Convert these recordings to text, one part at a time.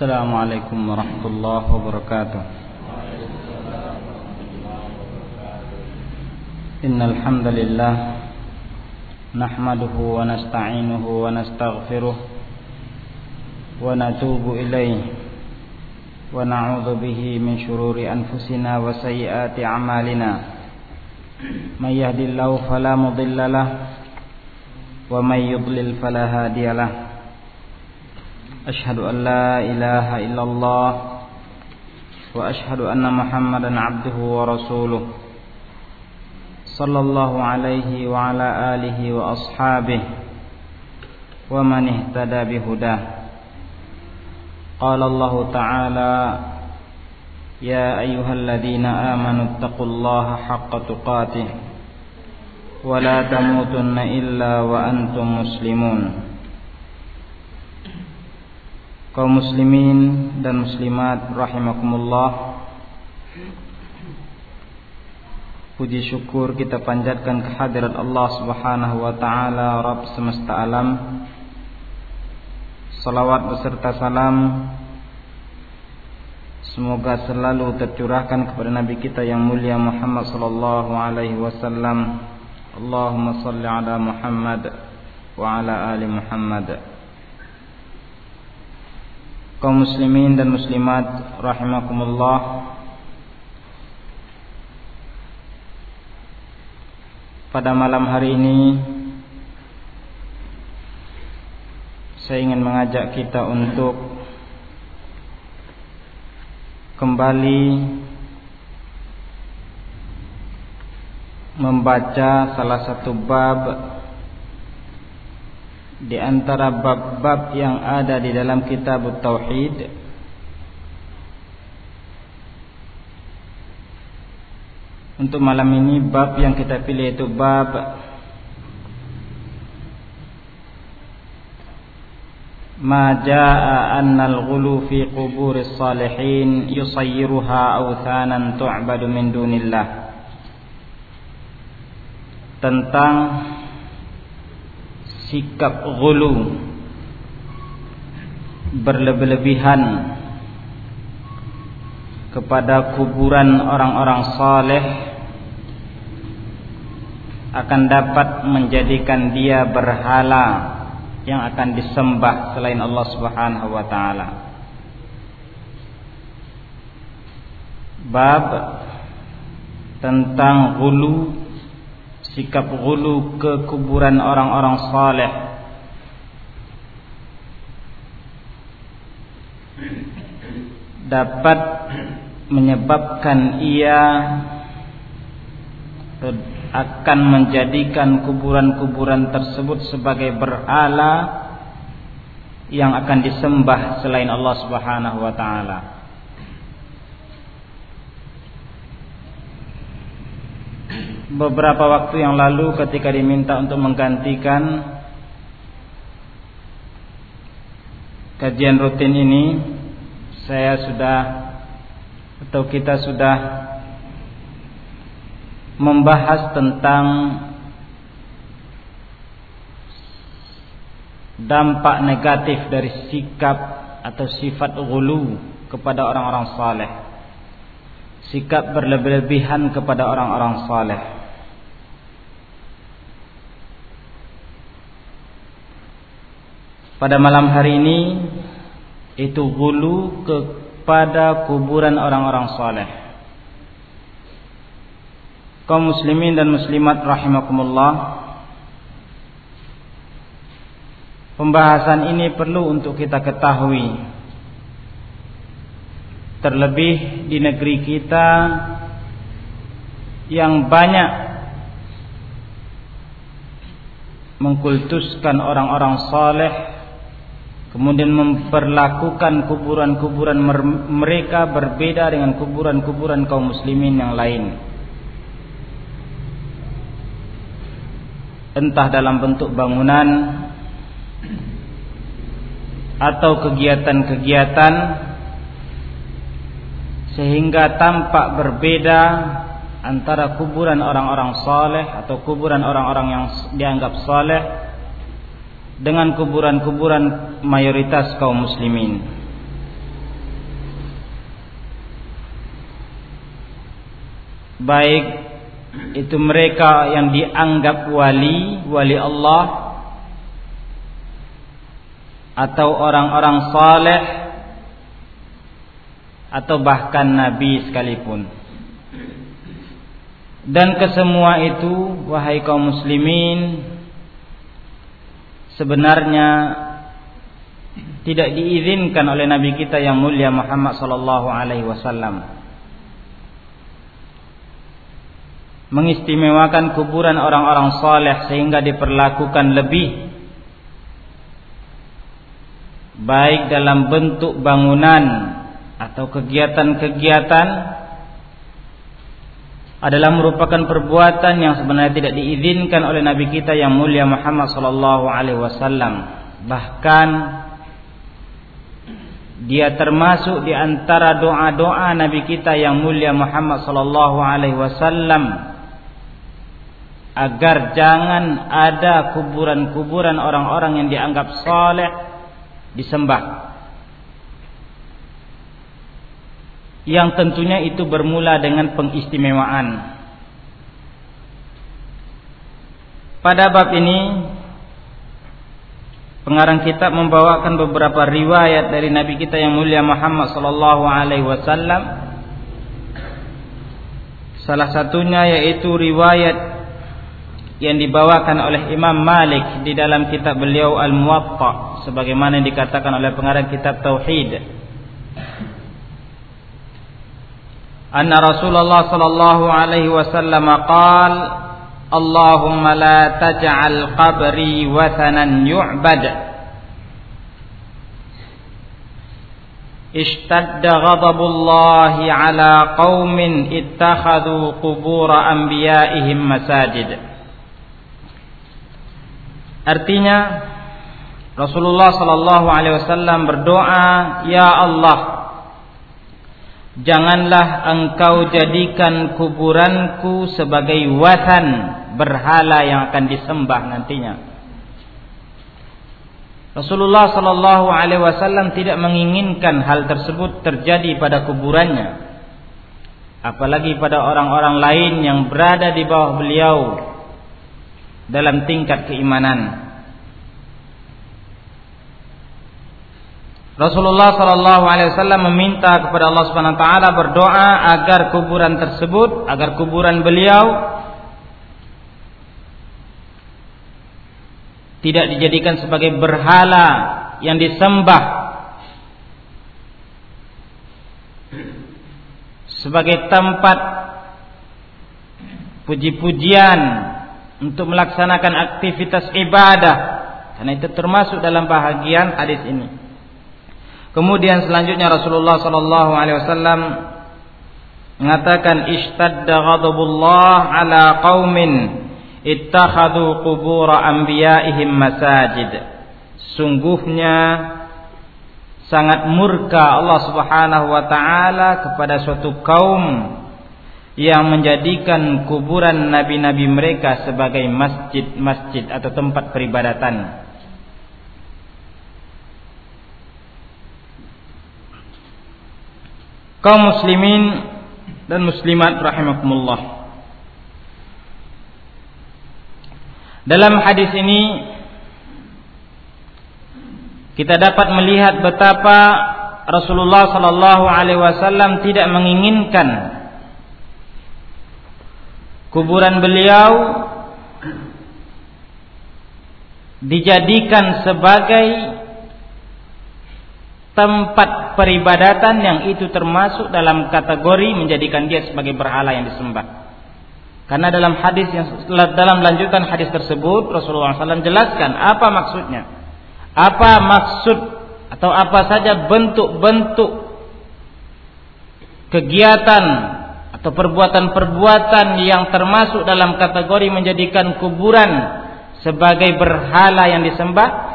السلام عليكم ورحمة الله وبركاته. إن الحمد لله نحمده ونستعينه ونستغفره ونتوب إليه ونعوذ به من شرور أنفسنا وسيئات أعمالنا. من يهد الله فلا مضل له ومن يضلل فلا هادي له. أشهد أن لا إله إلا الله وأشهد أن محمدا عبده ورسوله صلى الله عليه وعلى آله وأصحابه ومن اهتدى بهداه. قال الله تعالى يا أيها الذين آمنوا اتقوا الله حق تقاته ولا تموتن إلا وأنتم مسلمون. Kaum muslimin dan muslimat rahimakumullah. Puji syukur kita panjatkan kehadirat Allah Subhanahu wa taala Rabb semesta alam. Salawat beserta salam. Semoga selalu tercurahkan kepada Nabi kita yang mulia Muhammad sallallahu alaihi wasallam. Allahumma salli ala Muhammad wa ala ali Muhammad kaum muslimin dan muslimat rahimakumullah. Pada malam hari ini saya ingin mengajak kita untuk kembali membaca salah satu bab di antara bab-bab yang ada di dalam kitab Tauhid Untuk malam ini bab yang kita pilih itu bab Ma jaa anna al-ghulu fi quburis salihin yusayyiruha awthanan tu'badu min dunillah. Tentang sikap gulu berlebih-lebihan kepada kuburan orang-orang saleh akan dapat menjadikan dia berhala yang akan disembah selain Allah Subhanahu wa taala. Bab tentang gulu sikap gulu ke kuburan orang-orang saleh dapat menyebabkan ia akan menjadikan kuburan-kuburan tersebut sebagai berhala yang akan disembah selain Allah Subhanahu wa taala. Beberapa waktu yang lalu ketika diminta untuk menggantikan kajian rutin ini saya sudah atau kita sudah membahas tentang dampak negatif dari sikap atau sifat ghulu kepada orang-orang saleh. Sikap berlebih-lebihan kepada orang-orang saleh. Pada malam hari ini itu gulu kepada kuburan orang-orang saleh. Kaum muslimin dan muslimat rahimakumullah. Pembahasan ini perlu untuk kita ketahui. Terlebih di negeri kita yang banyak mengkultuskan orang-orang saleh kemudian memperlakukan kuburan-kuburan mereka berbeda dengan kuburan-kuburan kaum muslimin yang lain. Entah dalam bentuk bangunan atau kegiatan-kegiatan sehingga tampak berbeda antara kuburan orang-orang saleh atau kuburan orang-orang yang dianggap saleh dengan kuburan-kuburan mayoritas kaum muslimin. Baik itu mereka yang dianggap wali, wali Allah atau orang-orang saleh atau bahkan nabi sekalipun. Dan kesemua itu wahai kaum muslimin sebenarnya tidak diizinkan oleh nabi kita yang mulia Muhammad sallallahu alaihi wasallam mengistimewakan kuburan orang-orang saleh sehingga diperlakukan lebih baik dalam bentuk bangunan atau kegiatan-kegiatan adalah merupakan perbuatan yang sebenarnya tidak diizinkan oleh nabi kita yang mulia Muhammad sallallahu alaihi wasallam bahkan dia termasuk di antara doa-doa nabi kita yang mulia Muhammad sallallahu alaihi wasallam agar jangan ada kuburan-kuburan orang-orang yang dianggap saleh disembah. Yang tentunya itu bermula dengan pengistimewaan. Pada bab ini pengarang kitab membawakan beberapa riwayat dari nabi kita yang mulia Muhammad sallallahu alaihi wasallam. Salah satunya yaitu riwayat yang dibawakan oleh Imam Malik di dalam kitab beliau Al-Muwatta sebagaimana yang dikatakan oleh pengarang kitab Tauhid. أن رسول الله صلى الله عليه وسلم قال اللهم لا تجعل قبري وثنا يعبد. اشتد غضب الله على قوم اتخذوا قبور أنبيائهم مساجد. Artinya Rasulullah Shallallahu Alaihi Wasallam berdoa, Ya Allah, janganlah engkau jadikan kuburanku sebagai watan berhala yang akan disembah nantinya." Rasulullah sallallahu alaihi wasallam tidak menginginkan hal tersebut terjadi pada kuburannya. Apalagi pada orang-orang lain yang berada di bawah beliau dalam tingkat keimanan. Rasulullah sallallahu alaihi wasallam meminta kepada Allah Subhanahu wa taala berdoa agar kuburan tersebut, agar kuburan beliau tidak dijadikan sebagai berhala yang disembah sebagai tempat puji-pujian untuk melaksanakan aktivitas ibadah karena itu termasuk dalam bahagian hadis ini. Kemudian selanjutnya Rasulullah sallallahu alaihi wasallam mengatakan ishtadda ghadabullah ala qaumin ittakhadhu qubur anbiya'ihim masajid. Sungguhnya sangat murka Allah Subhanahu wa taala kepada suatu kaum yang menjadikan kuburan nabi-nabi mereka sebagai masjid-masjid atau tempat peribadatan. Kaum muslimin dan muslimat rahimakumullah. Dalam hadis ini kita dapat melihat betapa Rasulullah sallallahu alaihi wasallam tidak menginginkan kuburan beliau dijadikan sebagai tempat peribadatan yang itu termasuk dalam kategori menjadikan dia sebagai berhala yang disembah. Karena dalam hadis yang dalam lanjutan hadis tersebut Rasulullah SAW jelaskan apa maksudnya, apa maksud atau apa saja bentuk-bentuk kegiatan atau perbuatan-perbuatan yang termasuk dalam kategori menjadikan kuburan sebagai berhala yang disembah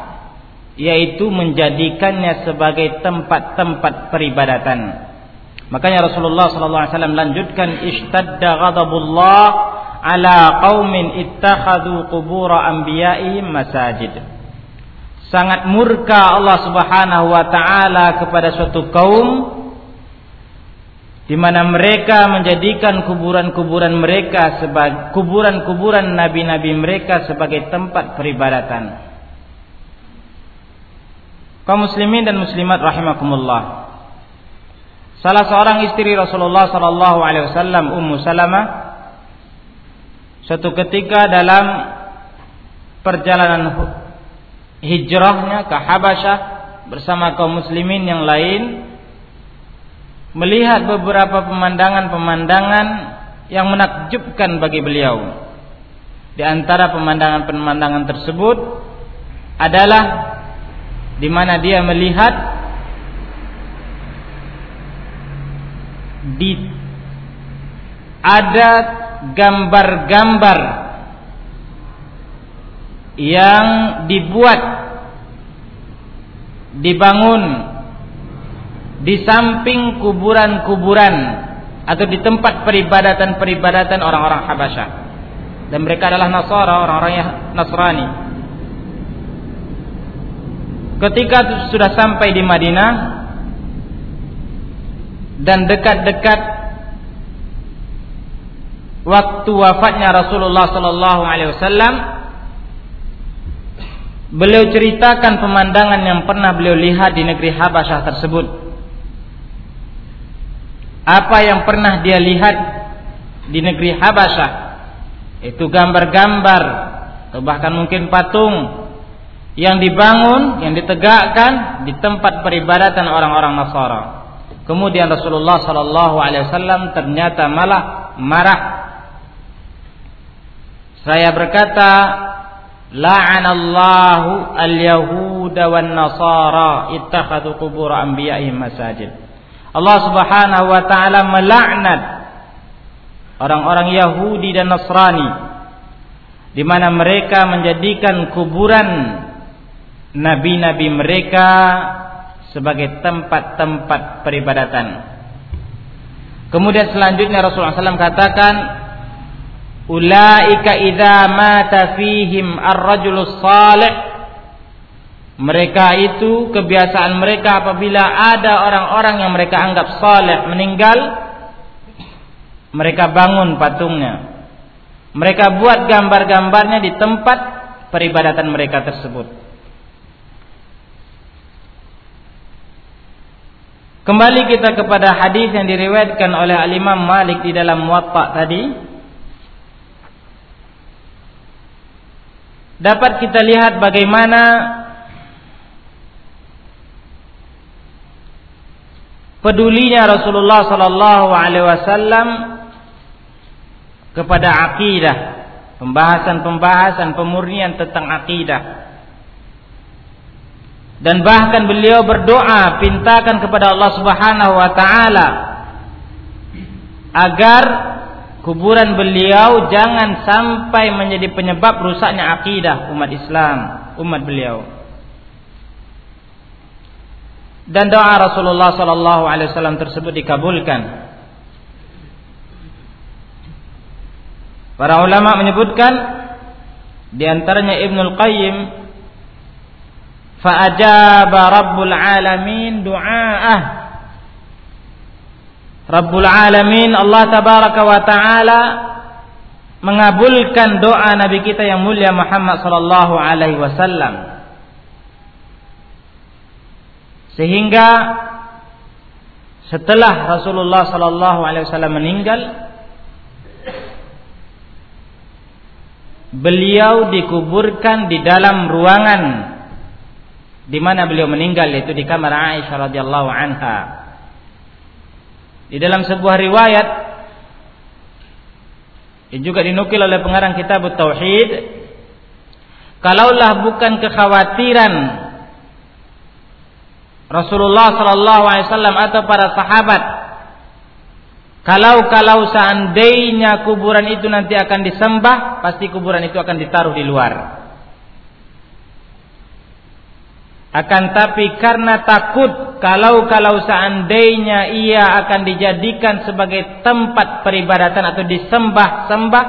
yaitu menjadikannya sebagai tempat-tempat peribadatan. Makanya Rasulullah SAW lanjutkan ishtadda ghadabullah ala qaumin ittakhadhu qubur anbiya'ihim masajid. Sangat murka Allah Subhanahu wa taala kepada suatu kaum di mana mereka menjadikan kuburan-kuburan mereka sebagai kuburan-kuburan nabi-nabi mereka sebagai tempat peribadatan. Kaum muslimin dan muslimat rahimakumullah. Salah seorang istri Rasulullah sallallahu alaihi wasallam Ummu Salamah suatu ketika dalam perjalanan hijrahnya ke Habasyah bersama kaum muslimin yang lain melihat beberapa pemandangan-pemandangan yang menakjubkan bagi beliau. Di antara pemandangan-pemandangan tersebut adalah di mana dia melihat di ada gambar-gambar yang dibuat dibangun di samping kuburan-kuburan atau di tempat peribadatan-peribadatan orang-orang Habasyah. Dan mereka adalah Nasara, orang-orang Nasrani. Ketika sudah sampai di Madinah dan dekat-dekat waktu wafatnya Rasulullah sallallahu alaihi wasallam beliau ceritakan pemandangan yang pernah beliau lihat di negeri Habasyah tersebut. Apa yang pernah dia lihat di negeri Habasyah? Itu gambar-gambar atau bahkan mungkin patung yang dibangun, yang ditegakkan di tempat peribadatan orang-orang Nasara. Kemudian Rasulullah sallallahu alaihi wasallam ternyata malah marah. Saya berkata, la'anallahu al-yahuda wan nasara ittakhadhu qubur anbiya'ihim masajid. Allah Subhanahu wa taala melaknat orang-orang Yahudi dan Nasrani di mana mereka menjadikan kuburan nabi-nabi mereka sebagai tempat-tempat peribadatan. Kemudian selanjutnya Rasulullah SAW katakan, "Ulaika idza mata fihim ar-rajulus salih mereka itu kebiasaan mereka apabila ada orang-orang yang mereka anggap saleh meninggal, mereka bangun patungnya. Mereka buat gambar-gambarnya di tempat peribadatan mereka tersebut. Kembali kita kepada hadis yang diriwayatkan oleh Al-Imam Malik di dalam Muwatta tadi. Dapat kita lihat bagaimana pedulinya Rasulullah sallallahu alaihi wasallam kepada akidah, pembahasan-pembahasan pemurnian tentang akidah. Dan bahkan beliau berdoa pintakan kepada Allah Subhanahu wa taala agar kuburan beliau jangan sampai menjadi penyebab rusaknya akidah umat Islam, umat beliau dan doa Rasulullah sallallahu alaihi wasallam tersebut dikabulkan. Para ulama menyebutkan di antaranya Ibnul Qayyim fa'ajaba Rabbul Alamin du'aah Rabbul Alamin Allah tabaraka wa taala mengabulkan doa Nabi kita yang mulia Muhammad sallallahu alaihi wasallam. Sehingga setelah Rasulullah sallallahu alaihi wasallam meninggal beliau dikuburkan di dalam ruangan di mana beliau meninggal yaitu di kamar Aisyah radhiyallahu anha. Di dalam sebuah riwayat yang juga dinukil oleh pengarang kitab Tauhid, kalaulah bukan kekhawatiran Rasulullah Sallallahu Alaihi Wasallam atau para sahabat kalau kalau seandainya kuburan itu nanti akan disembah pasti kuburan itu akan ditaruh di luar akan tapi karena takut kalau kalau seandainya ia akan dijadikan sebagai tempat peribadatan atau disembah-sembah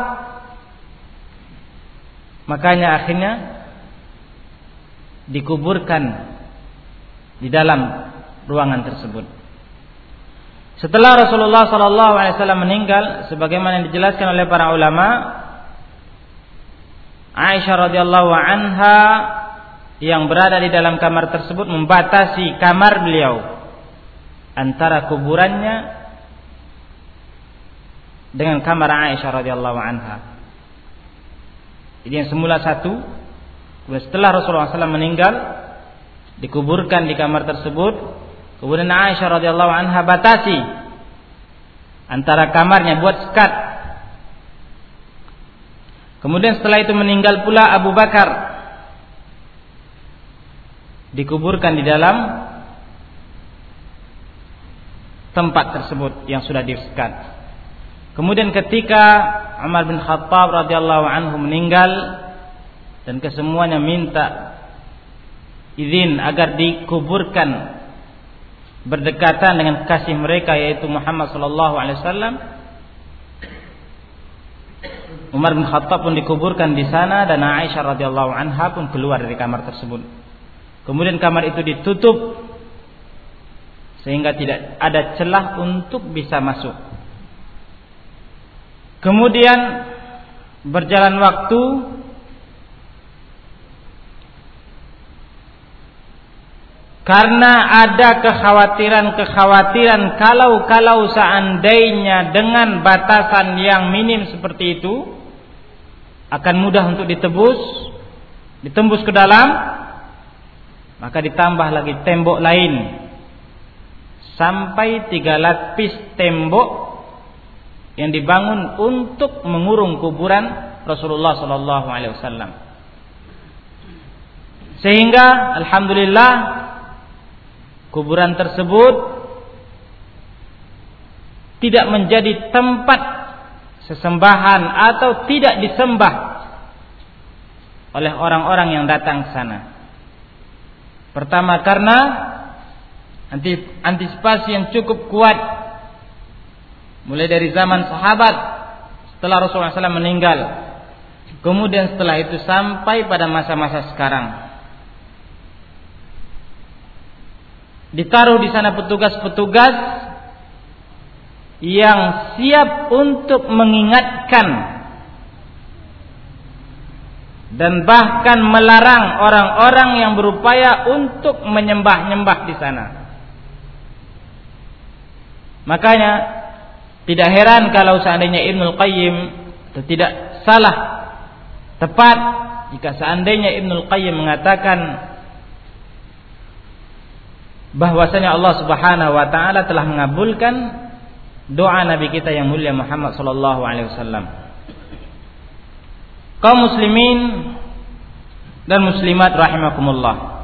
makanya akhirnya dikuburkan di dalam ruangan tersebut. Setelah Rasulullah sallallahu alaihi wasallam meninggal sebagaimana yang dijelaskan oleh para ulama Aisyah radhiyallahu anha yang berada di dalam kamar tersebut membatasi kamar beliau antara kuburannya dengan kamar Aisyah radhiyallahu anha. Jadi yang semula satu, setelah Rasulullah SAW meninggal, dikuburkan di kamar tersebut, kemudian Aisyah radhiyallahu anha batasi antara kamarnya buat sekat. Kemudian setelah itu meninggal pula Abu Bakar dikuburkan di dalam tempat tersebut yang sudah disekat. Kemudian ketika Umar bin Khattab radhiyallahu anhu meninggal dan kesemuanya minta izin agar dikuburkan berdekatan dengan kasih mereka yaitu Muhammad sallallahu alaihi wasallam Umar bin Khattab pun dikuburkan di sana dan Aisyah radhiyallahu anha pun keluar dari kamar tersebut. Kemudian kamar itu ditutup sehingga tidak ada celah untuk bisa masuk. Kemudian berjalan waktu karena ada kekhawatiran-kekhawatiran kalau-kalau seandainya dengan batasan yang minim seperti itu akan mudah untuk ditebus, ditembus ke dalam maka ditambah lagi tembok lain sampai tiga lapis tembok yang dibangun untuk mengurung kuburan Rasulullah Sallallahu Alaihi Wasallam. Sehingga alhamdulillah kuburan tersebut tidak menjadi tempat sesembahan atau tidak disembah oleh orang-orang yang datang ke sana. Pertama karena antisipasi yang cukup kuat. Mulai dari zaman sahabat setelah Rasulullah SAW meninggal. Kemudian setelah itu sampai pada masa-masa sekarang. Ditaruh di sana petugas-petugas yang siap untuk mengingatkan dan bahkan melarang orang-orang yang berupaya untuk menyembah-nyembah di sana. Makanya tidak heran kalau seandainya Ibnu Qayyim tidak salah tepat jika seandainya Ibnu Qayyim mengatakan bahwasanya Allah Subhanahu wa taala telah mengabulkan doa nabi kita yang mulia Muhammad sallallahu alaihi wasallam kaum muslimin dan muslimat rahimakumullah.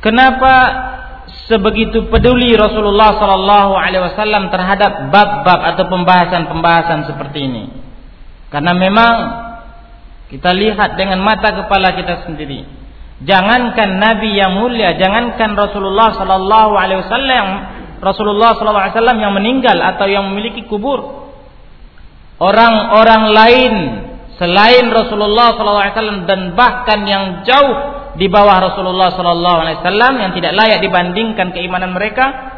Kenapa sebegitu peduli Rasulullah sallallahu alaihi wasallam terhadap bab-bab atau pembahasan-pembahasan seperti ini? Karena memang kita lihat dengan mata kepala kita sendiri. Jangankan Nabi yang mulia, jangankan Rasulullah sallallahu alaihi wasallam, Rasulullah sallallahu alaihi wasallam yang meninggal atau yang memiliki kubur, orang-orang lain selain Rasulullah SAW dan bahkan yang jauh di bawah Rasulullah SAW yang tidak layak dibandingkan keimanan mereka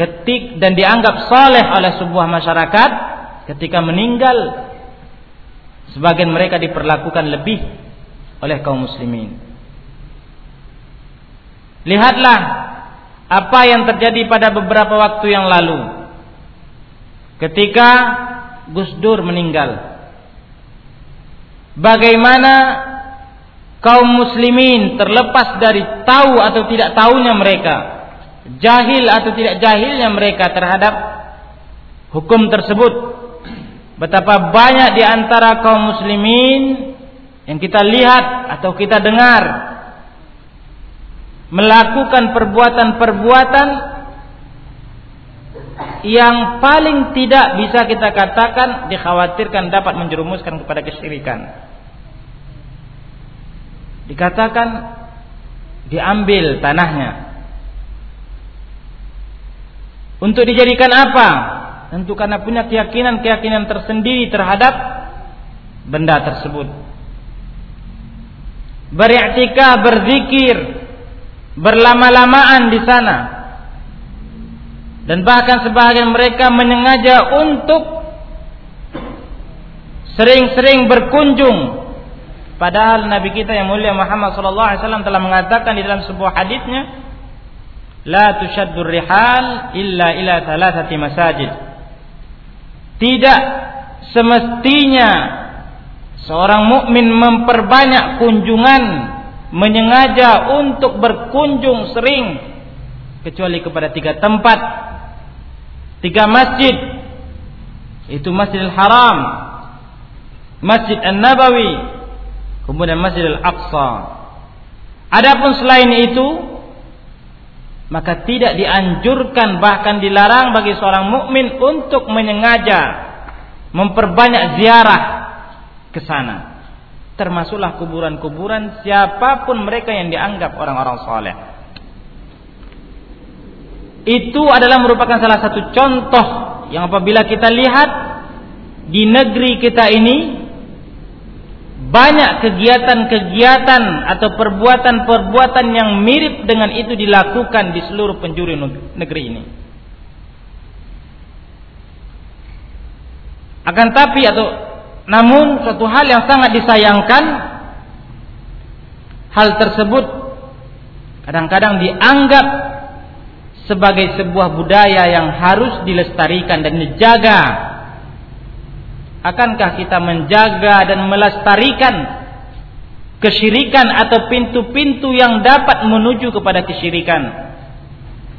ketik dan dianggap saleh oleh sebuah masyarakat ketika meninggal sebagian mereka diperlakukan lebih oleh kaum muslimin. Lihatlah apa yang terjadi pada beberapa waktu yang lalu. Ketika Gus Dur meninggal. Bagaimana kaum muslimin terlepas dari tahu atau tidak tahunya mereka, jahil atau tidak jahilnya mereka terhadap hukum tersebut. Betapa banyak di antara kaum muslimin yang kita lihat atau kita dengar melakukan perbuatan-perbuatan yang paling tidak bisa kita katakan dikhawatirkan dapat menjerumuskan kepada kesyirikan. Dikatakan diambil tanahnya. Untuk dijadikan apa? Tentu karena punya keyakinan-keyakinan tersendiri terhadap benda tersebut. Beriktikaf, berzikir berlama-lamaan di sana. Dan bahkan sebagian mereka menyengaja untuk sering-sering berkunjung. Padahal nabi kita yang mulia Muhammad sallallahu alaihi wasallam telah mengatakan di dalam sebuah hadisnya la tushaddur rihal illa ila thalathati masajid. Tidak semestinya seorang mukmin memperbanyak kunjungan menyengaja untuk berkunjung sering kecuali kepada tiga tempat tiga masjid itu Masjidil Haram Masjid An-Nabawi kemudian Masjidil Aqsa adapun selain itu maka tidak dianjurkan bahkan dilarang bagi seorang mukmin untuk menyengaja memperbanyak ziarah ke sana. Termasuklah kuburan-kuburan siapa pun mereka yang dianggap orang-orang soleh. Itu adalah merupakan salah satu contoh yang apabila kita lihat di negeri kita ini banyak kegiatan-kegiatan atau perbuatan-perbuatan yang mirip dengan itu dilakukan di seluruh penjuru negeri ini. Akan tapi atau namun suatu hal yang sangat disayangkan hal tersebut kadang-kadang dianggap sebagai sebuah budaya yang harus dilestarikan dan dijaga Akankah kita menjaga dan melestarikan kesyirikan atau pintu-pintu yang dapat menuju kepada kesyirikan?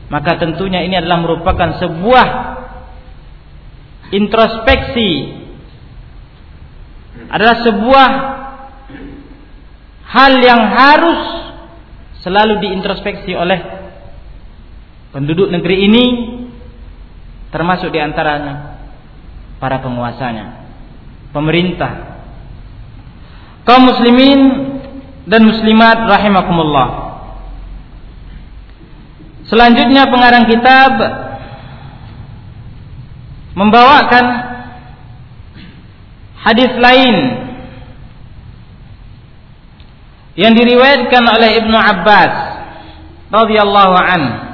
Maka tentunya ini adalah merupakan sebuah introspeksi adalah sebuah hal yang harus selalu diintrospeksi oleh penduduk negeri ini termasuk di antaranya para penguasanya pemerintah kaum muslimin dan muslimat rahimakumullah. Selanjutnya pengarang kitab membawakan hadis lain yang diriwayatkan oleh Ibnu Abbas radhiyallahu an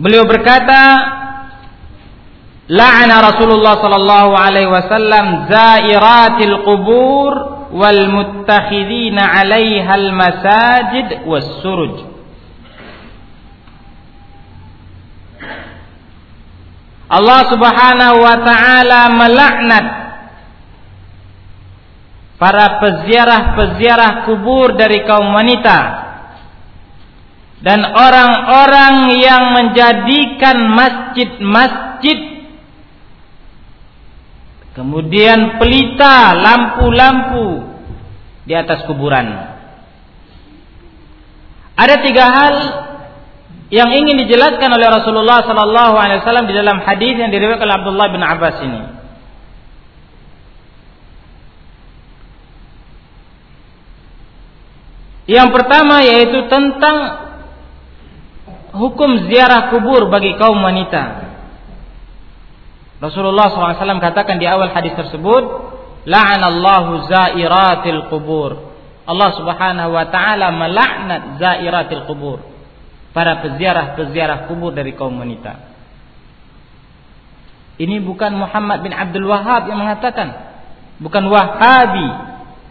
Beliau berkata la'ana Rasulullah sallallahu alaihi wasallam zairatil qubur wal muttakhidina 'alaiha al masajid was suruj Allah Subhanahu wa taala melaknat para peziarah-peziarah kubur dari kaum wanita dan orang-orang yang menjadikan masjid-masjid Kemudian pelita lampu-lampu di atas kuburan. Ada tiga hal yang ingin dijelaskan oleh Rasulullah sallallahu alaihi wasallam di dalam hadis yang diriwayatkan oleh Abdullah bin Abbas ini. Yang pertama yaitu tentang hukum ziarah kubur bagi kaum wanita. Rasulullah SAW katakan di awal hadis tersebut, La'anallahu zairatil kubur. Allah Subhanahu wa taala melaknat zairatil kubur. Para peziarah-peziarah kubur dari kaum wanita. Ini bukan Muhammad bin Abdul Wahab yang mengatakan, bukan Wahabi,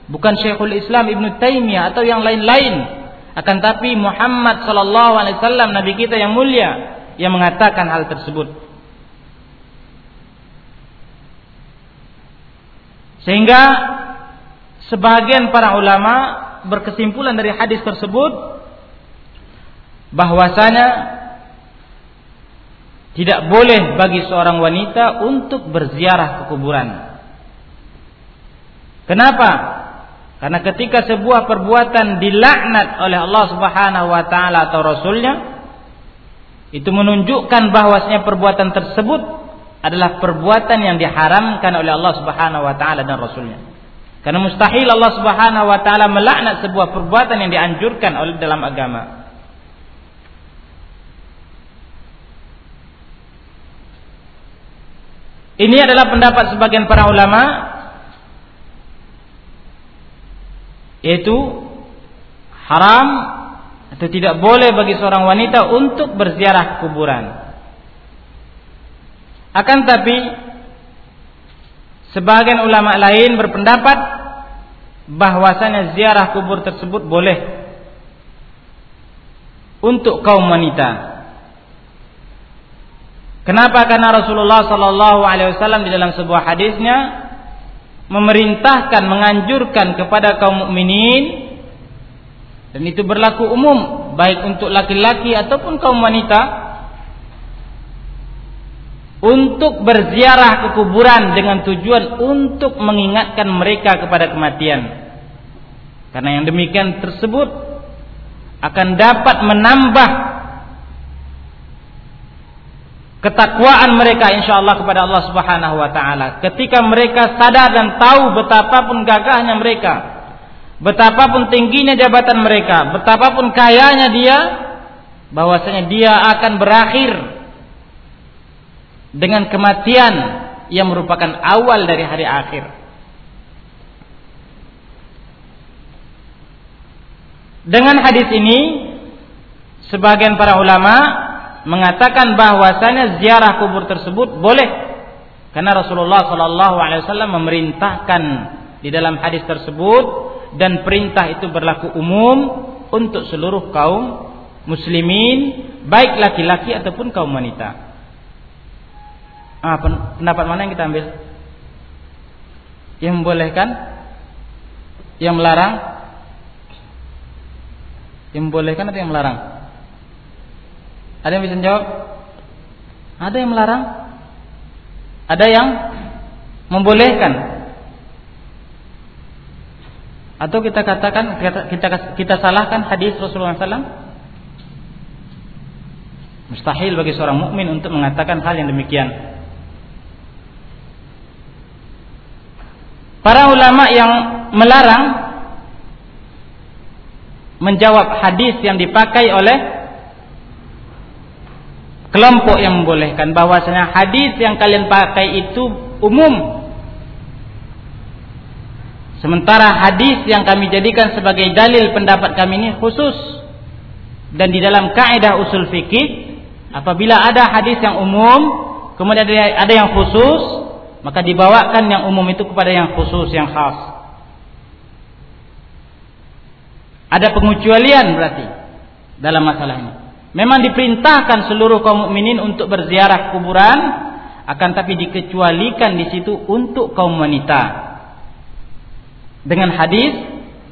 bukan Syekhul Islam Ibn Taimiyah atau yang lain-lain. Akan tapi Muhammad sallallahu alaihi wasallam nabi kita yang mulia yang mengatakan hal tersebut. Sehingga sebagian para ulama berkesimpulan dari hadis tersebut bahwasanya tidak boleh bagi seorang wanita untuk berziarah ke kuburan. Kenapa? Karena ketika sebuah perbuatan dilaknat oleh Allah Subhanahu wa taala atau rasulnya itu menunjukkan bahwasanya perbuatan tersebut adalah perbuatan yang diharamkan oleh Allah Subhanahu wa taala dan rasulnya. Karena mustahil Allah Subhanahu wa taala melaknat sebuah perbuatan yang dianjurkan oleh dalam agama. Ini adalah pendapat sebagian para ulama yaitu haram atau tidak boleh bagi seorang wanita untuk berziarah kuburan. Akan tapi sebagian ulama lain berpendapat bahwasanya ziarah kubur tersebut boleh untuk kaum wanita. Kenapa? Karena Rasulullah Sallallahu Alaihi Wasallam di dalam sebuah hadisnya memerintahkan, menganjurkan kepada kaum mukminin dan itu berlaku umum baik untuk laki-laki ataupun kaum wanita untuk berziarah ke kuburan dengan tujuan untuk mengingatkan mereka kepada kematian. Karena yang demikian tersebut akan dapat menambah ketakwaan mereka insyaallah kepada Allah Subhanahu wa taala ketika mereka sadar dan tahu betapapun gagahnya mereka betapapun tingginya jabatan mereka betapapun kayanya dia bahwasanya dia akan berakhir dengan kematian yang merupakan awal dari hari akhir. Dengan hadis ini sebagian para ulama mengatakan bahwasanya ziarah kubur tersebut boleh karena Rasulullah Shallallahu alaihi wasallam memerintahkan di dalam hadis tersebut dan perintah itu berlaku umum untuk seluruh kaum muslimin baik laki-laki ataupun kaum wanita. Ah, pendapat mana yang kita ambil? Yang membolehkan? Yang melarang? Yang membolehkan atau yang melarang? Ada yang bisa jawab? Ada yang melarang? Ada yang membolehkan? Atau kita katakan kita kita, kita salahkan hadis Rasulullah SAW? Mustahil bagi seorang mukmin untuk mengatakan hal yang demikian. Para ulama yang melarang menjawab hadis yang dipakai oleh kelompok yang membolehkan. Bahwasanya hadis yang kalian pakai itu umum. Sementara hadis yang kami jadikan sebagai dalil pendapat kami ini khusus. Dan di dalam kaidah usul fikih apabila ada hadis yang umum kemudian ada yang khusus maka dibawakan yang umum itu kepada yang khusus yang khas. Ada pengecualian berarti dalam masalah ini memang diperintahkan seluruh kaum mukminin untuk berziarah kuburan akan tapi dikecualikan di situ untuk kaum wanita dengan hadis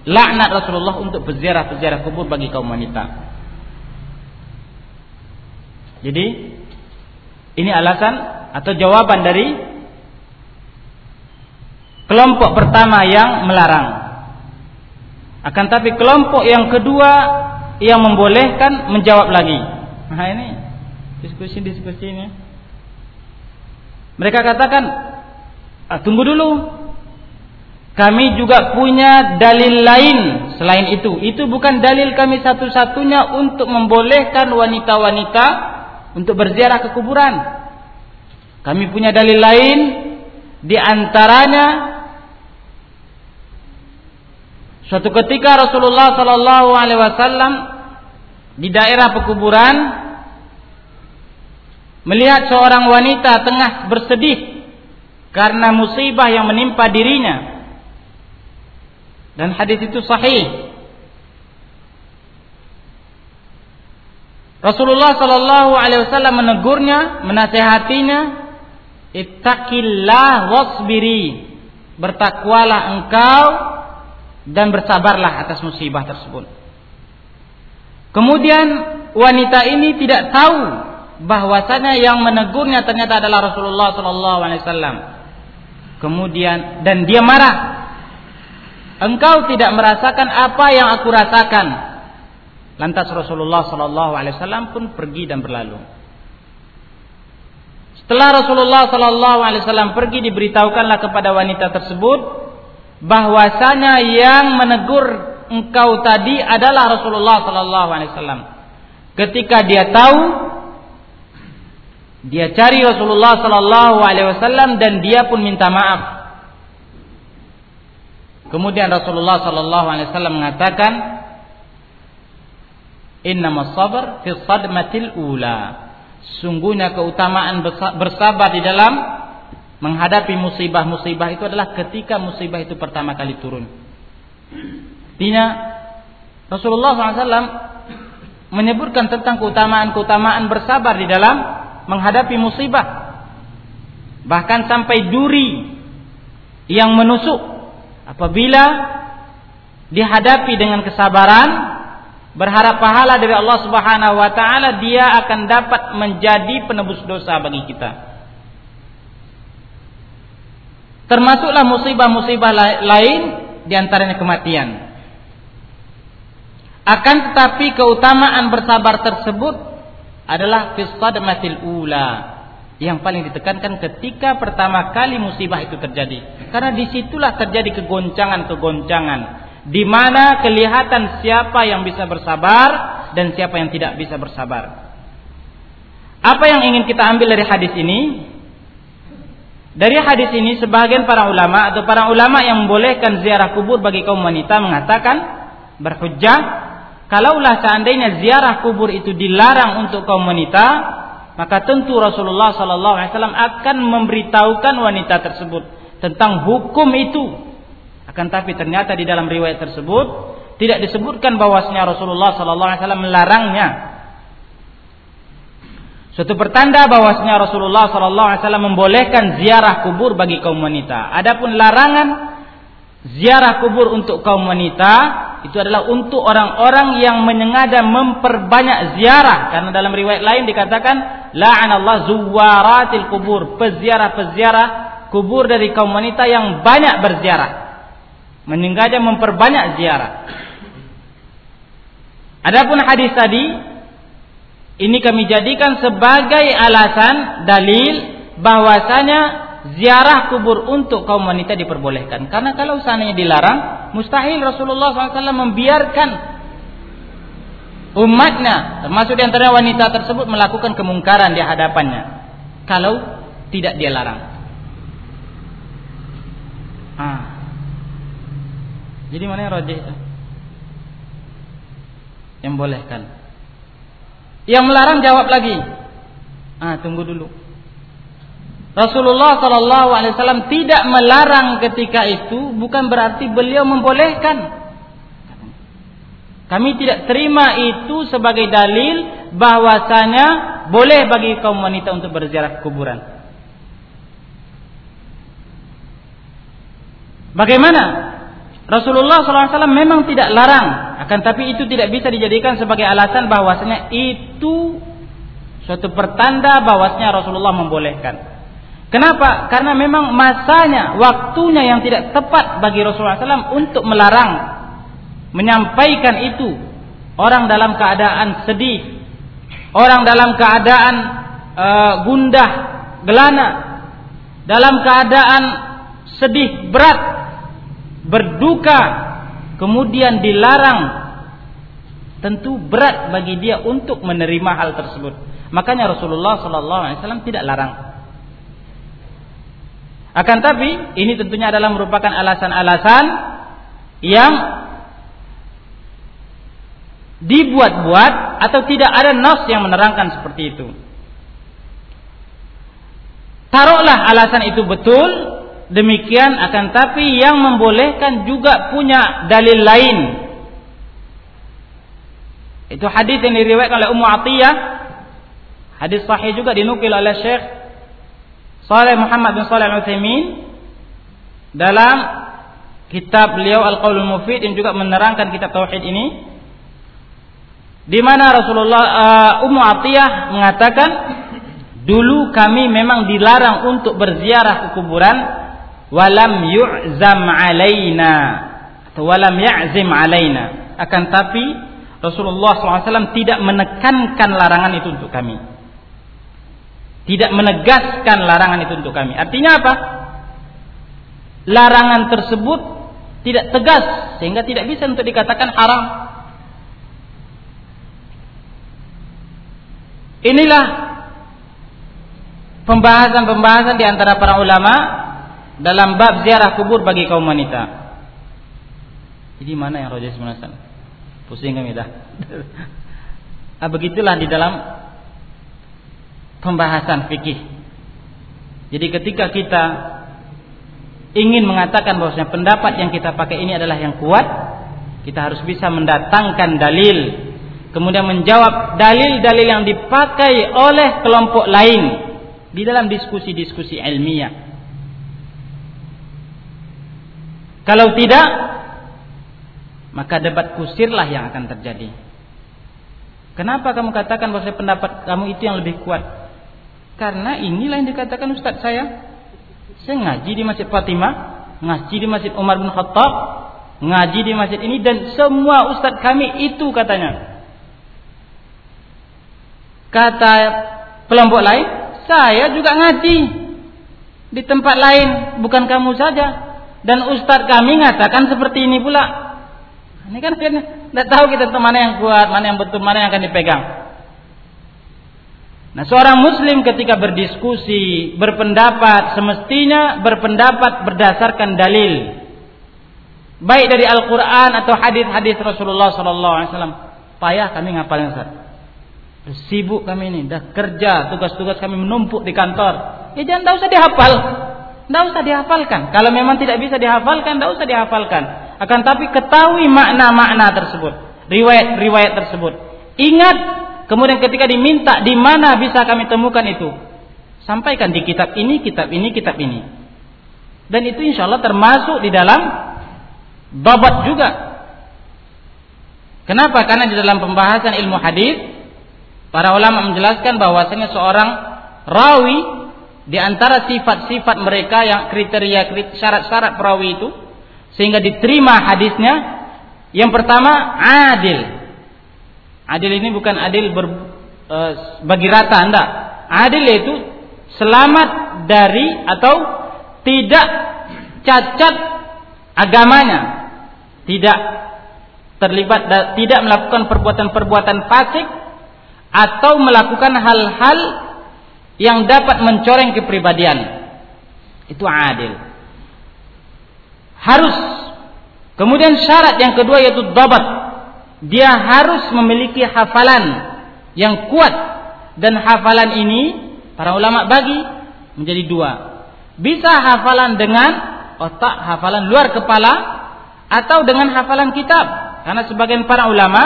laknat Rasulullah untuk berziarah-berziarah kubur bagi kaum wanita jadi ini alasan atau jawaban dari kelompok pertama yang melarang. Akan tapi kelompok yang kedua yang membolehkan menjawab lagi. Nah ini diskusi-diskusi ini. Mereka katakan, ah, tunggu dulu. Kami juga punya dalil lain selain itu. Itu bukan dalil kami satu-satunya untuk membolehkan wanita-wanita untuk berziarah ke kuburan. Kami punya dalil lain di antaranya Suatu ketika Rasulullah Sallallahu Alaihi Wasallam di daerah pekuburan melihat seorang wanita tengah bersedih karena musibah yang menimpa dirinya. Dan hadis itu sahih. Rasulullah Sallallahu Alaihi Wasallam menegurnya, menasehatinya, ittaqillah wasbiri, bertakwalah engkau dan bersabarlah atas musibah tersebut. Kemudian wanita ini tidak tahu bahwasanya yang menegurnya ternyata adalah Rasulullah sallallahu alaihi wasallam. Kemudian dan dia marah. Engkau tidak merasakan apa yang aku rasakan. Lantas Rasulullah sallallahu alaihi wasallam pun pergi dan berlalu. Setelah Rasulullah sallallahu alaihi wasallam pergi diberitahukanlah kepada wanita tersebut bahwasanya yang menegur engkau tadi adalah Rasulullah sallallahu alaihi wasallam. Ketika dia tahu dia cari Rasulullah sallallahu alaihi wasallam dan dia pun minta maaf. Kemudian Rasulullah sallallahu alaihi wasallam mengatakan, Innamas sabar fi sadmatil ula. Sungguhnya keutamaan bersabar di dalam menghadapi musibah-musibah itu adalah ketika musibah itu pertama kali turun. Artinya Rasulullah SAW menyebutkan tentang keutamaan-keutamaan bersabar di dalam menghadapi musibah. Bahkan sampai duri yang menusuk apabila dihadapi dengan kesabaran berharap pahala dari Allah Subhanahu wa taala dia akan dapat menjadi penebus dosa bagi kita. Termasuklah musibah-musibah lain di antaranya kematian. Akan tetapi keutamaan bersabar tersebut adalah matil ula yang paling ditekankan ketika pertama kali musibah itu terjadi. Karena di situlah terjadi kegoncangan-kegoncangan di mana kelihatan siapa yang bisa bersabar dan siapa yang tidak bisa bersabar. Apa yang ingin kita ambil dari hadis ini? Dari hadis ini sebagian para ulama atau para ulama yang membolehkan ziarah kubur bagi kaum wanita mengatakan berhujjah Kalaulah seandainya ziarah kubur itu dilarang untuk kaum wanita, maka tentu Rasulullah sallallahu alaihi wasallam akan memberitahukan wanita tersebut tentang hukum itu. Akan tapi ternyata di dalam riwayat tersebut tidak disebutkan bahwasanya Rasulullah sallallahu alaihi wasallam melarangnya. Suatu pertanda bahwasanya Rasulullah sallallahu alaihi wasallam membolehkan ziarah kubur bagi kaum wanita. Adapun larangan ziarah kubur untuk kaum wanita itu adalah untuk orang-orang yang menyengaja memperbanyak ziarah. Karena dalam riwayat lain dikatakan la'anallahu zuwaratil kubur peziarah-peziarah kubur dari kaum wanita yang banyak berziarah. Menyengaja memperbanyak ziarah. Adapun hadis tadi ini kami jadikan sebagai alasan dalil bahwasanya ziarah kubur untuk kaum wanita diperbolehkan. Karena kalau seandainya dilarang, mustahil Rasulullah SAW membiarkan umatnya, termasuk di antara wanita tersebut melakukan kemungkaran di hadapannya. Kalau tidak dia larang. Ah. Jadi mana yang rojih? Yang bolehkan. Yang melarang jawab lagi. Ah, tunggu dulu. Rasulullah Shallallahu Alaihi Wasallam tidak melarang ketika itu bukan berarti beliau membolehkan. Kami tidak terima itu sebagai dalil bahwasanya boleh bagi kaum wanita untuk berziarah kuburan. Bagaimana? Rasulullah SAW memang tidak larang, akan tapi itu tidak bisa dijadikan sebagai alasan bahwasanya itu suatu pertanda bahwasanya Rasulullah membolehkan. Kenapa? Karena memang masanya, waktunya yang tidak tepat bagi Rasulullah SAW untuk melarang, menyampaikan itu. Orang dalam keadaan sedih, orang dalam keadaan uh, gundah, gelana, dalam keadaan sedih berat, berduka, kemudian dilarang. Tentu berat bagi dia untuk menerima hal tersebut. Makanya Rasulullah SAW tidak larang. Akan tapi ini tentunya adalah merupakan alasan-alasan yang dibuat-buat atau tidak ada nas yang menerangkan seperti itu. Taruhlah alasan itu betul, demikian akan tapi yang membolehkan juga punya dalil lain. Itu hadis yang diriwayatkan oleh Ummu Atiyah. Hadis sahih juga dinukil oleh Syekh Saleh Muhammad bin Saleh Al-Utsaimin dalam kitab beliau Al-Qaulul Mufid yang juga menerangkan kitab tauhid ini di mana Rasulullah uh, Ummu Atiyah mengatakan dulu kami memang dilarang untuk berziarah ke kuburan walam yu'zam alaina atau walam ya'zim alaina akan tapi Rasulullah SAW tidak menekankan larangan itu untuk kami tidak menegaskan larangan itu untuk kami. Artinya apa? Larangan tersebut tidak tegas sehingga tidak bisa untuk dikatakan haram. Inilah pembahasan-pembahasan di antara para ulama dalam bab ziarah kubur bagi kaum wanita. Jadi mana yang Rojas Munasan? Pusing kami dah. Ah, begitulah di dalam pembahasan fikih. Jadi ketika kita ingin mengatakan bahwasanya pendapat yang kita pakai ini adalah yang kuat, kita harus bisa mendatangkan dalil, kemudian menjawab dalil-dalil yang dipakai oleh kelompok lain di dalam diskusi-diskusi ilmiah. Kalau tidak, maka debat kusirlah yang akan terjadi. Kenapa kamu katakan bahwa pendapat kamu itu yang lebih kuat? Karena inilah yang dikatakan Ustadz saya. Saya ngaji di Masjid Fatimah, ngaji di Masjid Umar bin Khattab, ngaji di masjid ini dan semua ustadz kami itu katanya. Kata kelompok lain, saya juga ngaji di tempat lain, bukan kamu saja. Dan ustadz kami mengatakan seperti ini pula. Ini kan tidak tahu kita mana yang kuat, mana yang betul, mana yang akan dipegang. Nah, seorang muslim ketika berdiskusi, berpendapat, semestinya berpendapat berdasarkan dalil. Baik dari Al-Qur'an atau hadis-hadis Rasulullah sallallahu alaihi wasallam. Payah kami ngapalnya, Ustaz. Sibuk kami ini, dah kerja, tugas-tugas kami menumpuk di kantor. Ya jangan tidak usah dihafal. Tidak usah dihafalkan. Kalau memang tidak bisa dihafalkan, tidak usah dihafalkan. Akan tapi ketahui makna-makna tersebut, riwayat-riwayat tersebut. Ingat, kemudian ketika diminta di mana bisa kami temukan itu, sampaikan di kitab ini, kitab ini, kitab ini. Dan itu insya Allah termasuk di dalam babat juga. Kenapa? Karena di dalam pembahasan ilmu hadis, para ulama menjelaskan bahwasanya seorang rawi di antara sifat-sifat mereka yang kriteria syarat-syarat perawi itu sehingga diterima hadisnya yang pertama adil. Adil ini bukan adil ber, e, bagi rata anda adil itu selamat dari atau tidak cacat agamanya. Tidak terlibat tidak melakukan perbuatan-perbuatan fasik atau melakukan hal-hal yang dapat mencoreng kepribadian itu adil harus. Kemudian syarat yang kedua yaitu dabat. Dia harus memiliki hafalan yang kuat dan hafalan ini para ulama bagi menjadi dua. Bisa hafalan dengan otak, hafalan luar kepala atau dengan hafalan kitab. Karena sebagian para ulama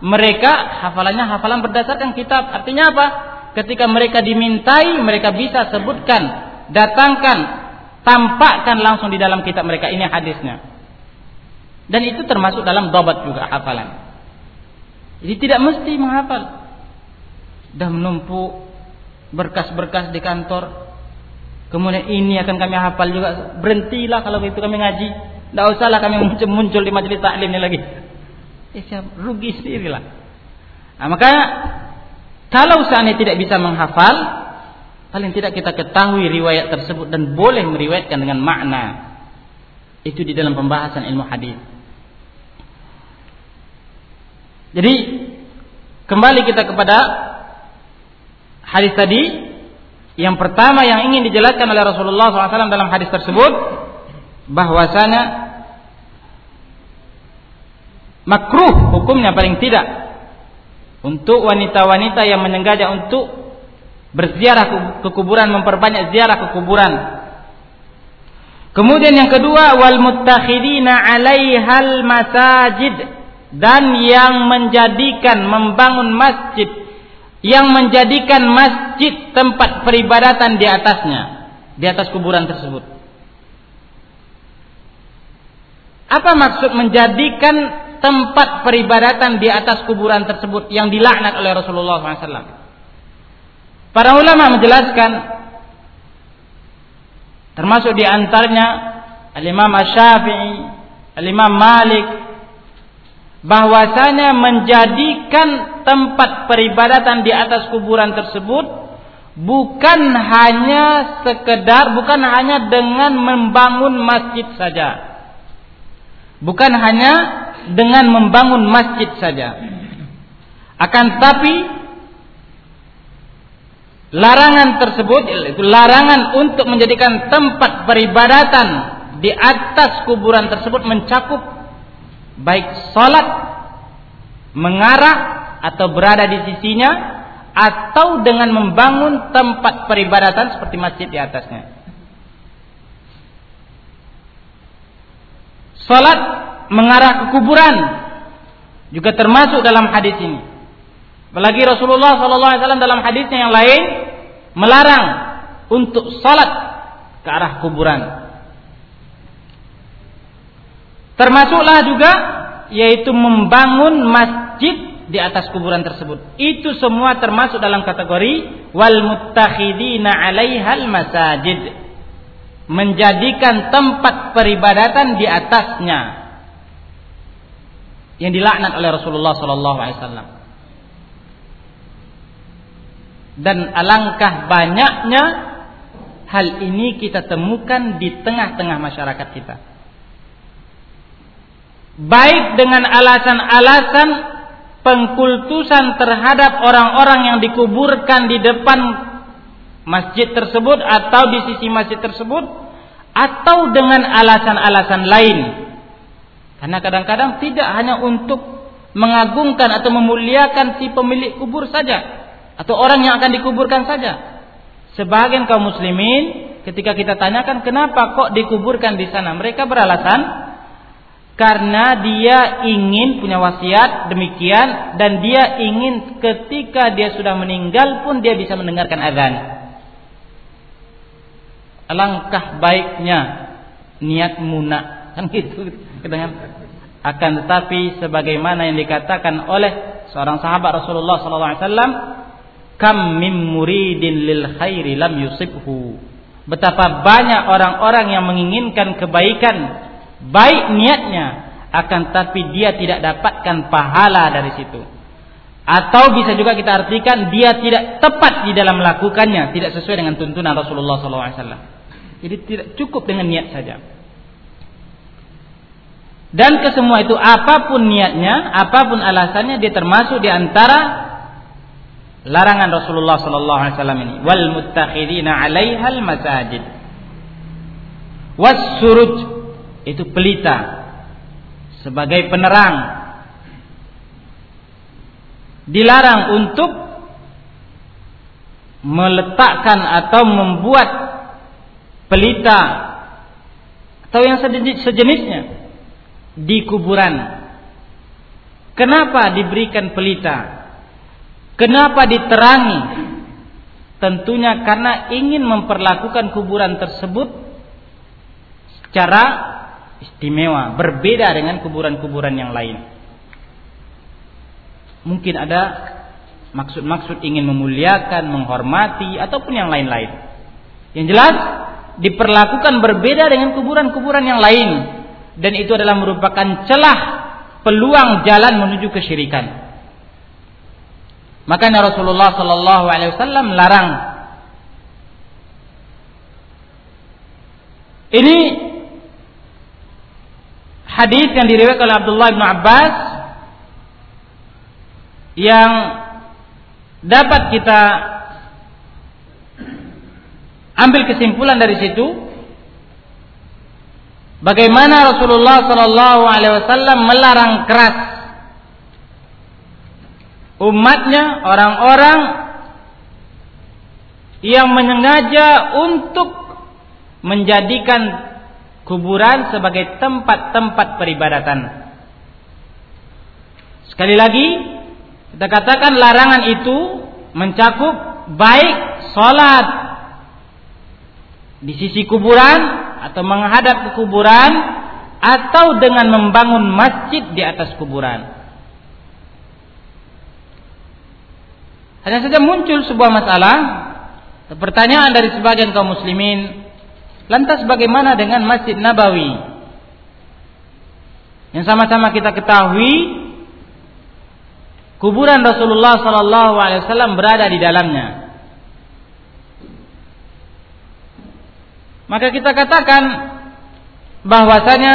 mereka hafalannya hafalan berdasarkan kitab. Artinya apa? Ketika mereka dimintai, mereka bisa sebutkan, datangkan tampakkan langsung di dalam kitab mereka ini hadisnya. Dan itu termasuk dalam dobat juga hafalan. Jadi tidak mesti menghafal. Dah menumpuk berkas-berkas di kantor. Kemudian ini akan kami hafal juga. Berhentilah kalau begitu kami ngaji. Tidak usahlah kami muncul, muncul di majelis taklim ini lagi. Eh, rugi sendirilah. Nah, maka kalau seandainya tidak bisa menghafal, Paling tidak kita ketahui riwayat tersebut dan boleh meriwayatkan dengan makna. Itu di dalam pembahasan ilmu hadis. Jadi kembali kita kepada hadis tadi. Yang pertama yang ingin dijelaskan oleh Rasulullah SAW dalam hadis tersebut bahwasanya makruh hukumnya paling tidak untuk wanita-wanita yang menyengaja untuk berziarah ke kuburan memperbanyak ziarah ke kuburan. Kemudian yang kedua wal muttakhidina 'alaihal masajid. Dan yang menjadikan membangun masjid. Yang menjadikan masjid tempat peribadatan di atasnya. Di atas kuburan tersebut. Apa maksud menjadikan tempat peribadatan di atas kuburan tersebut yang dilaknat oleh Rasulullah SAW Para ulama menjelaskan termasuk di antaranya Al-Imam Asy-Syafi'i, Al-Imam Malik bahwasanya menjadikan tempat peribadatan di atas kuburan tersebut bukan hanya sekedar bukan hanya dengan membangun masjid saja. Bukan hanya dengan membangun masjid saja. Akan tapi Larangan tersebut itu larangan untuk menjadikan tempat peribadatan di atas kuburan tersebut mencakup baik salat, mengarah atau berada di sisinya atau dengan membangun tempat peribadatan seperti masjid di atasnya. Salat mengarah ke kuburan juga termasuk dalam hadis ini. Apalagi Rasulullah SAW dalam hadisnya yang lain melarang untuk salat ke arah kuburan. Termasuklah juga yaitu membangun masjid di atas kuburan tersebut. Itu semua termasuk dalam kategori wal muttakhidina 'alaihal masajid. Menjadikan tempat peribadatan di atasnya. Yang dilaknat oleh Rasulullah sallallahu alaihi wasallam. Dan alangkah banyaknya hal ini kita temukan di tengah-tengah masyarakat kita. Baik dengan alasan-alasan pengkultusan terhadap orang-orang yang dikuburkan di depan masjid tersebut atau di sisi masjid tersebut atau dengan alasan-alasan lain. Karena kadang-kadang tidak hanya untuk mengagungkan atau memuliakan si pemilik kubur saja atau orang yang akan dikuburkan saja. Sebagian kaum muslimin ketika kita tanyakan kenapa kok dikuburkan di sana, mereka beralasan karena dia ingin punya wasiat demikian dan dia ingin ketika dia sudah meninggal pun dia bisa mendengarkan azan. Alangkah baiknya niat munak kan gitu dengan akan tetapi sebagaimana yang dikatakan oleh seorang sahabat Rasulullah SAW kam mim muridin lil khairi lam yusibhu. Betapa banyak orang-orang yang menginginkan kebaikan baik niatnya akan tapi dia tidak dapatkan pahala dari situ. Atau bisa juga kita artikan dia tidak tepat di dalam melakukannya tidak sesuai dengan tuntunan Rasulullah SAW jadi tidak cukup dengan niat saja dan kesemua itu apa pun niatnya apa pun alasannya dia termasuk di antara larangan Rasulullah sallallahu alaihi wasallam ini. Wal muttakhidina 'alaihal masajid. Was suruj itu pelita. Sebagai penerang. Dilarang untuk meletakkan atau membuat pelita atau yang sejenisnya di kuburan. Kenapa diberikan pelita? Kenapa diterangi? Tentunya karena ingin memperlakukan kuburan tersebut secara istimewa, berbeda dengan kuburan-kuburan yang lain. Mungkin ada maksud-maksud ingin memuliakan, menghormati ataupun yang lain-lain. Yang jelas diperlakukan berbeda dengan kuburan-kuburan yang lain dan itu adalah merupakan celah peluang jalan menuju kesyirikan. Makanya Rasulullah Sallallahu Alaihi Wasallam larang. Ini hadis yang diriwayatkan oleh Abdullah bin Abbas yang dapat kita ambil kesimpulan dari situ bagaimana Rasulullah Shallallahu Alaihi Wasallam melarang keras umatnya orang-orang yang menyengaja untuk menjadikan kuburan sebagai tempat-tempat peribadatan. Sekali lagi, kita katakan larangan itu mencakup baik sholat di sisi kuburan atau menghadap ke kuburan atau dengan membangun masjid di atas kuburan. Hanya saja muncul sebuah masalah, pertanyaan dari sebagian kaum muslimin, Lantas bagaimana dengan Masjid Nabawi? Yang sama-sama kita ketahui kuburan Rasulullah sallallahu alaihi wasallam berada di dalamnya. Maka kita katakan bahwasanya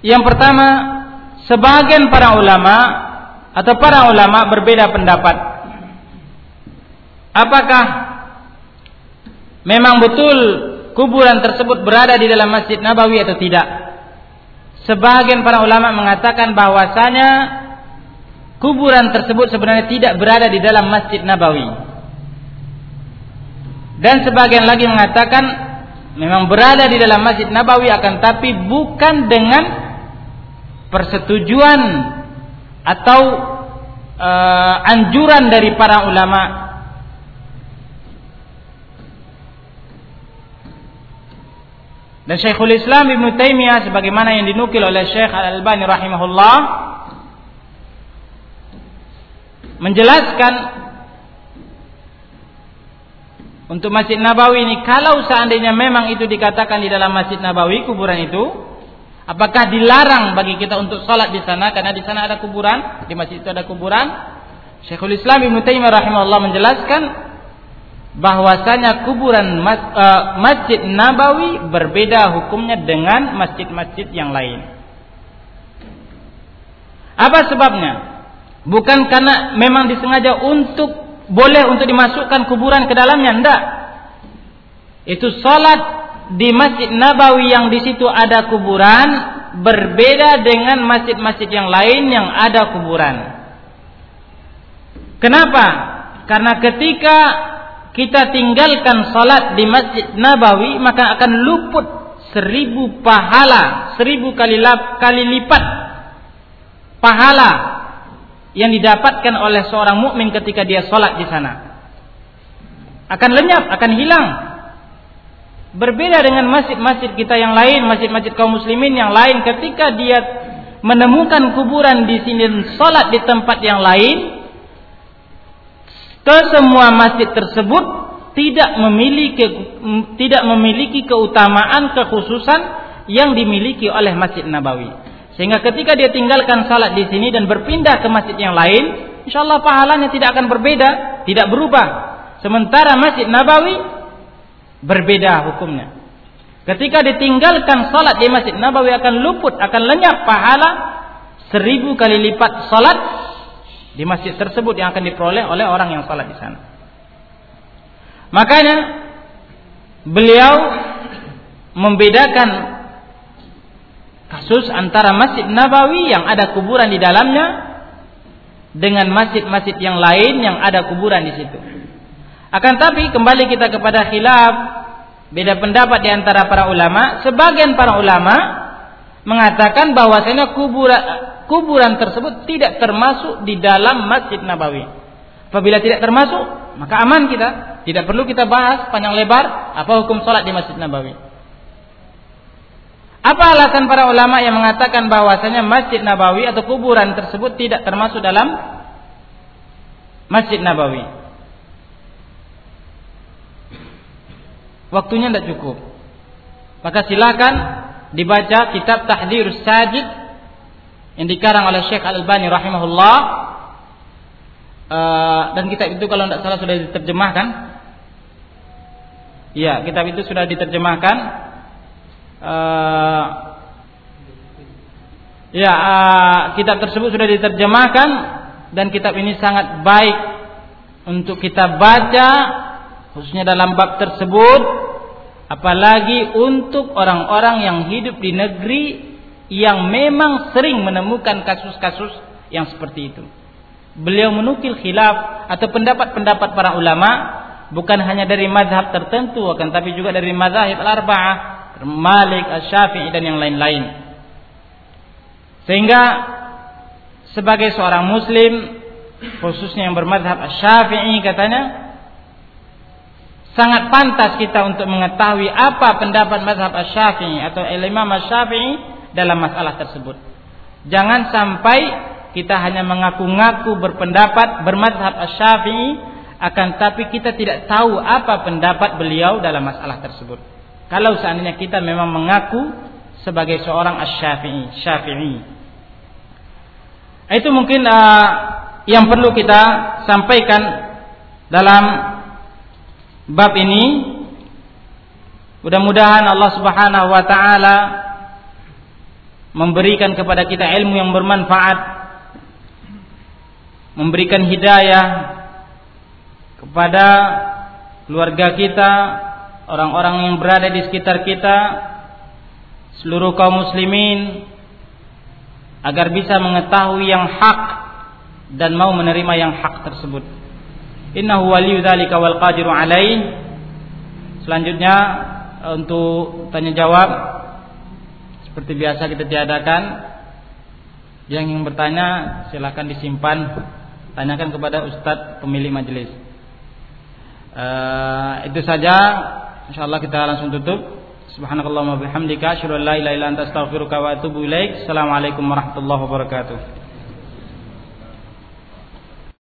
yang pertama sebagian para ulama atau para ulama berbeda pendapat. Apakah memang betul kuburan tersebut berada di dalam Masjid Nabawi atau tidak. Sebagian para ulama mengatakan bahwasanya kuburan tersebut sebenarnya tidak berada di dalam Masjid Nabawi. Dan sebagian lagi mengatakan memang berada di dalam Masjid Nabawi akan tapi bukan dengan persetujuan atau uh, anjuran dari para ulama. Dan Syekhul Islam Ibn Taimiyah sebagaimana yang dinukil oleh Syekh Al-Albani rahimahullah menjelaskan untuk Masjid Nabawi ini kalau seandainya memang itu dikatakan di dalam Masjid Nabawi kuburan itu apakah dilarang bagi kita untuk salat di sana karena di sana ada kuburan di masjid itu ada kuburan Syekhul Islam Ibn Taimiyah rahimahullah menjelaskan bahwasanya kuburan mas, uh, Masjid Nabawi berbeda hukumnya dengan masjid-masjid yang lain. Apa sebabnya? Bukan karena memang disengaja untuk boleh untuk dimasukkan kuburan ke dalamnya, enggak. Itu salat di Masjid Nabawi yang di situ ada kuburan berbeda dengan masjid-masjid yang lain yang ada kuburan. Kenapa? Karena ketika kita tinggalkan salat di Masjid Nabawi maka akan luput seribu pahala, seribu kali, lap, kali lipat pahala yang didapatkan oleh seorang mukmin ketika dia salat di sana. Akan lenyap, akan hilang. Berbeda dengan masjid-masjid kita yang lain, masjid-masjid kaum muslimin yang lain ketika dia menemukan kuburan di sini salat di tempat yang lain, ke semua masjid tersebut tidak memiliki tidak memiliki keutamaan kekhususan yang dimiliki oleh Masjid Nabawi. Sehingga ketika dia tinggalkan salat di sini dan berpindah ke masjid yang lain, insyaallah pahalanya tidak akan berbeda, tidak berubah. Sementara Masjid Nabawi berbeda hukumnya. Ketika ditinggalkan salat di Masjid Nabawi akan luput, akan lenyap pahala seribu kali lipat salat di masjid tersebut yang akan diperoleh oleh orang yang salat di sana. Makanya beliau membedakan kasus antara Masjid Nabawi yang ada kuburan di dalamnya dengan masjid-masjid yang lain yang ada kuburan di situ. Akan tapi kembali kita kepada khilaf beda pendapat di antara para ulama. Sebagian para ulama mengatakan bahwasanya kuburan kuburan tersebut tidak termasuk di dalam Masjid Nabawi. Apabila tidak termasuk, maka aman kita. Tidak perlu kita bahas panjang lebar apa hukum sholat di Masjid Nabawi. Apa alasan para ulama yang mengatakan bahwasanya Masjid Nabawi atau kuburan tersebut tidak termasuk dalam Masjid Nabawi? Waktunya tidak cukup. Maka silakan dibaca kitab Tahdirus Sajid yang dikarang oleh Syekh Al-Albani rahimahullah uh, dan kitab itu kalau tidak salah sudah diterjemahkan ya kitab itu sudah diterjemahkan uh, ya uh, kitab tersebut sudah diterjemahkan dan kitab ini sangat baik untuk kita baca khususnya dalam bab tersebut apalagi untuk orang-orang yang hidup di negeri yang memang sering menemukan kasus-kasus yang seperti itu. Beliau menukil khilaf atau pendapat-pendapat para ulama bukan hanya dari mazhab tertentu akan tapi juga dari mazhab al-arba'ah, Malik, Asy-Syafi'i dan yang lain-lain. Sehingga sebagai seorang muslim khususnya yang bermazhab Asy-Syafi'i katanya sangat pantas kita untuk mengetahui apa pendapat mazhab Asy-Syafi'i atau Imam Asy-Syafi'i dalam masalah tersebut. Jangan sampai kita hanya mengaku-ngaku berpendapat bermadhab asy-syafi'i akan tapi kita tidak tahu apa pendapat beliau dalam masalah tersebut. Kalau seandainya kita memang mengaku sebagai seorang asy-syafi'i, syafi'i. Itu mungkin uh, yang perlu kita sampaikan dalam bab ini. Mudah-mudahan Allah Subhanahu wa taala memberikan kepada kita ilmu yang bermanfaat, memberikan hidayah kepada keluarga kita, orang-orang yang berada di sekitar kita, seluruh kaum muslimin agar bisa mengetahui yang hak dan mau menerima yang hak tersebut. Innahu waliyyu dzalika wal qadiru alaih. Selanjutnya untuk tanya jawab seperti biasa kita tiadakan. Yang ingin bertanya silakan disimpan tanyakan kepada ustadz pemilik majelis. Uh, itu saja insyaallah kita langsung tutup. Subhanakallahumma bihamdika asyhadu an la ilaha illa anta astaghfiruka wa atubu ilaik. Assalamualaikum warahmatullahi wabarakatuh.